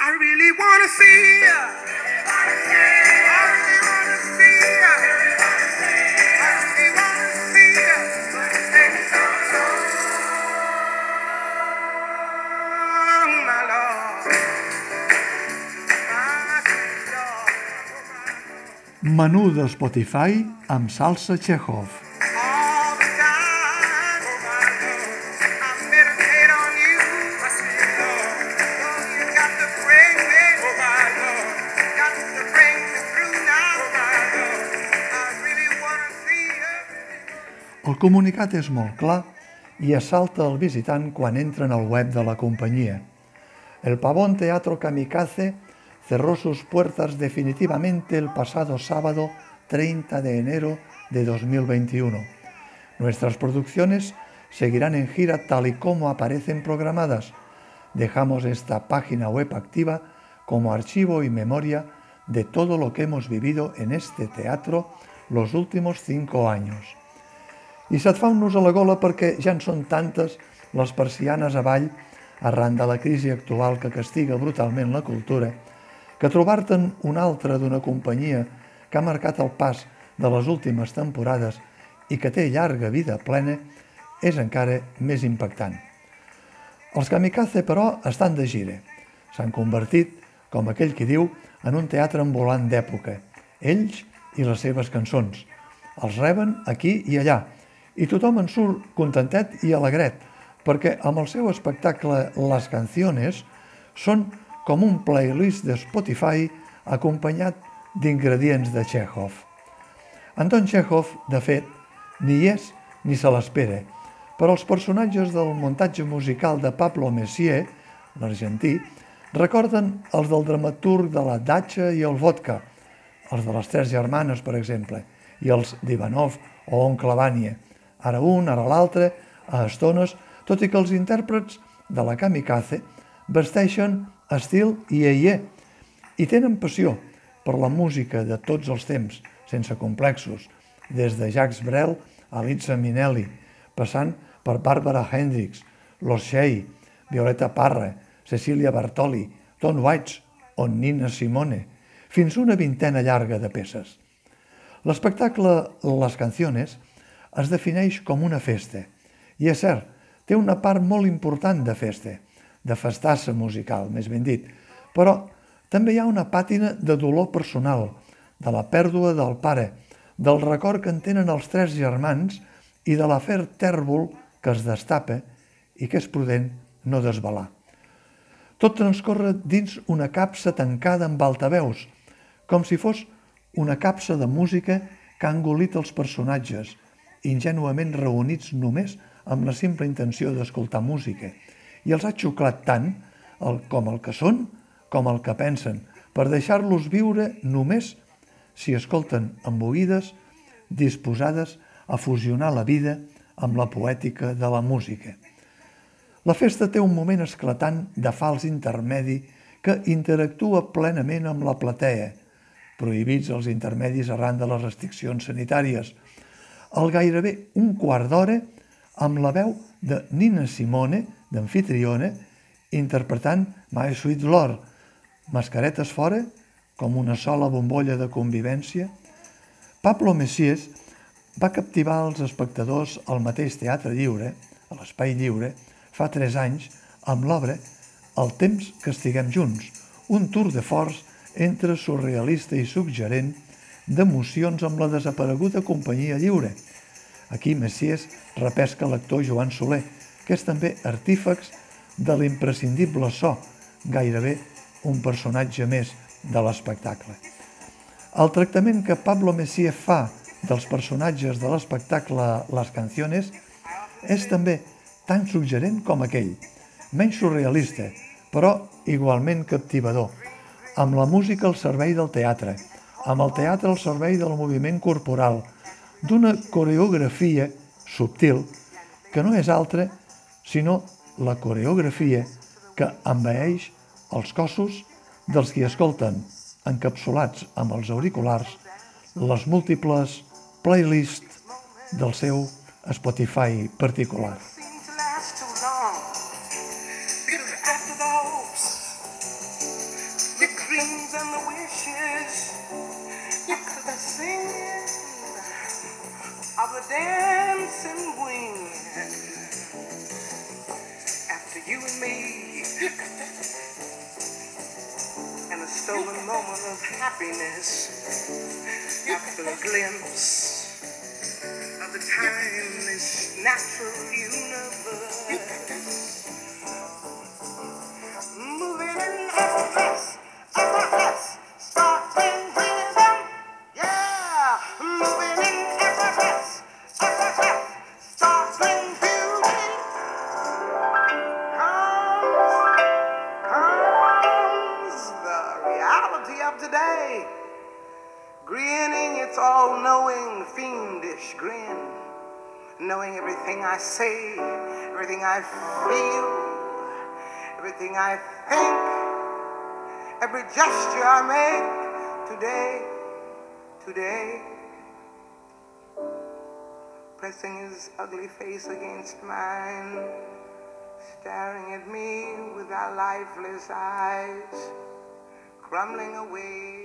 I really wanna see ya. Menú de Spotify amb salsa Chekhov. El comunicat és molt clar i assalta el visitant quan entra en el web de la companyia. El Pavón Teatro Kamikaze cerró sus puertas definitivamente el pasado sábado 30 de enero de 2021. Nuestras producciones seguirán en gira tal y como aparecen programadas. Dejamos esta página web activa como archivo y memoria de todo lo que hemos vivido en este teatro los últimos cinco años. I se't fa un nus a la gola perquè ja en són tantes les persianes avall arran de la crisi actual que castiga brutalment la cultura, que trobar-te'n una altra d'una companyia que ha marcat el pas de les últimes temporades i que té llarga vida plena és encara més impactant. Els kamikaze, però, estan de gira. S'han convertit, com aquell qui diu, en un teatre ambulant d'època. Ells i les seves cançons. Els reben aquí i allà, i tothom en surt contentet i alegret, perquè amb el seu espectacle Les Canciones són com un playlist de Spotify acompanyat d'ingredients de Chekhov. Anton Chekhov, de fet, ni hi és ni se l'espera, però els personatges del muntatge musical de Pablo Messier, l'argentí, recorden els del dramaturg de la Datxa i el Vodka, els de les Tres Germanes, per exemple, i els d'Ivanov o Oncle Vanya, ara un, ara l'altre, a estones, tot i que els intèrprets de la kamikaze vesteixen estil iaier i tenen passió per la música de tots els temps, sense complexos, des de Jacques Brel a Liza Minnelli, passant per Barbara Hendricks, Los Shea, Violeta Parra, Cecilia Bartoli, Tom Waits o Nina Simone, fins una vintena llarga de peces. L'espectacle Les Canciones es defineix com una festa, i és cert, té una part molt important de festa, de festassa musical, més ben dit, però també hi ha una pàtina de dolor personal, de la pèrdua del pare, del record que en tenen els tres germans i de l'afer tèrbol que es destapa i que és prudent no desvelar. Tot transcorre dins una capsa tancada amb altaveus, com si fos una capsa de música que ha engolit els personatges, ingenuament reunits només amb la simple intenció d'escoltar música, i els ha xuclat tant el, com el que són com el que pensen, per deixar-los viure només si escolten amb oïdes disposades a fusionar la vida amb la poètica de la música. La festa té un moment esclatant de fals intermedi que interactua plenament amb la platea, prohibits els intermedis arran de les restriccions sanitàries. Al gairebé un quart d'hora, amb la veu de Nina Simone, d'anfitriona, interpretant My Sweet Lord, mascaretes fora, com una sola bombolla de convivència, Pablo Messies va captivar els espectadors al mateix Teatre Lliure, a l'Espai Lliure, fa tres anys, amb l'obra El temps que estiguem junts, un tour de forç entre surrealista i suggerent d'emocions amb la desapareguda companyia lliure. Aquí Messies repesca l'actor Joan Soler, que és també artífex de l'imprescindible so, gairebé un personatge més de l'espectacle. El tractament que Pablo Messier fa dels personatges de l'espectacle Les Canciones és també tan suggerent com aquell, menys surrealista, però igualment captivador, amb la música al servei del teatre, amb el teatre al servei del moviment corporal, d'una coreografia subtil que no és altra sinó la coreografia que envaeix els cossos dels qui escolten, encapsulats amb els auriculars, les múltiples playlists del seu Spotify particular. The singing of the dancing wind. After you and me, and a stolen moment of happiness. After a glimpse of the timeless natural universe. Of today. Grinning its all knowing, fiendish grin. Knowing everything I say, everything I feel, everything I think, every gesture I make today, today. Pressing his ugly face against mine, staring at me with our lifeless eyes, crumbling away.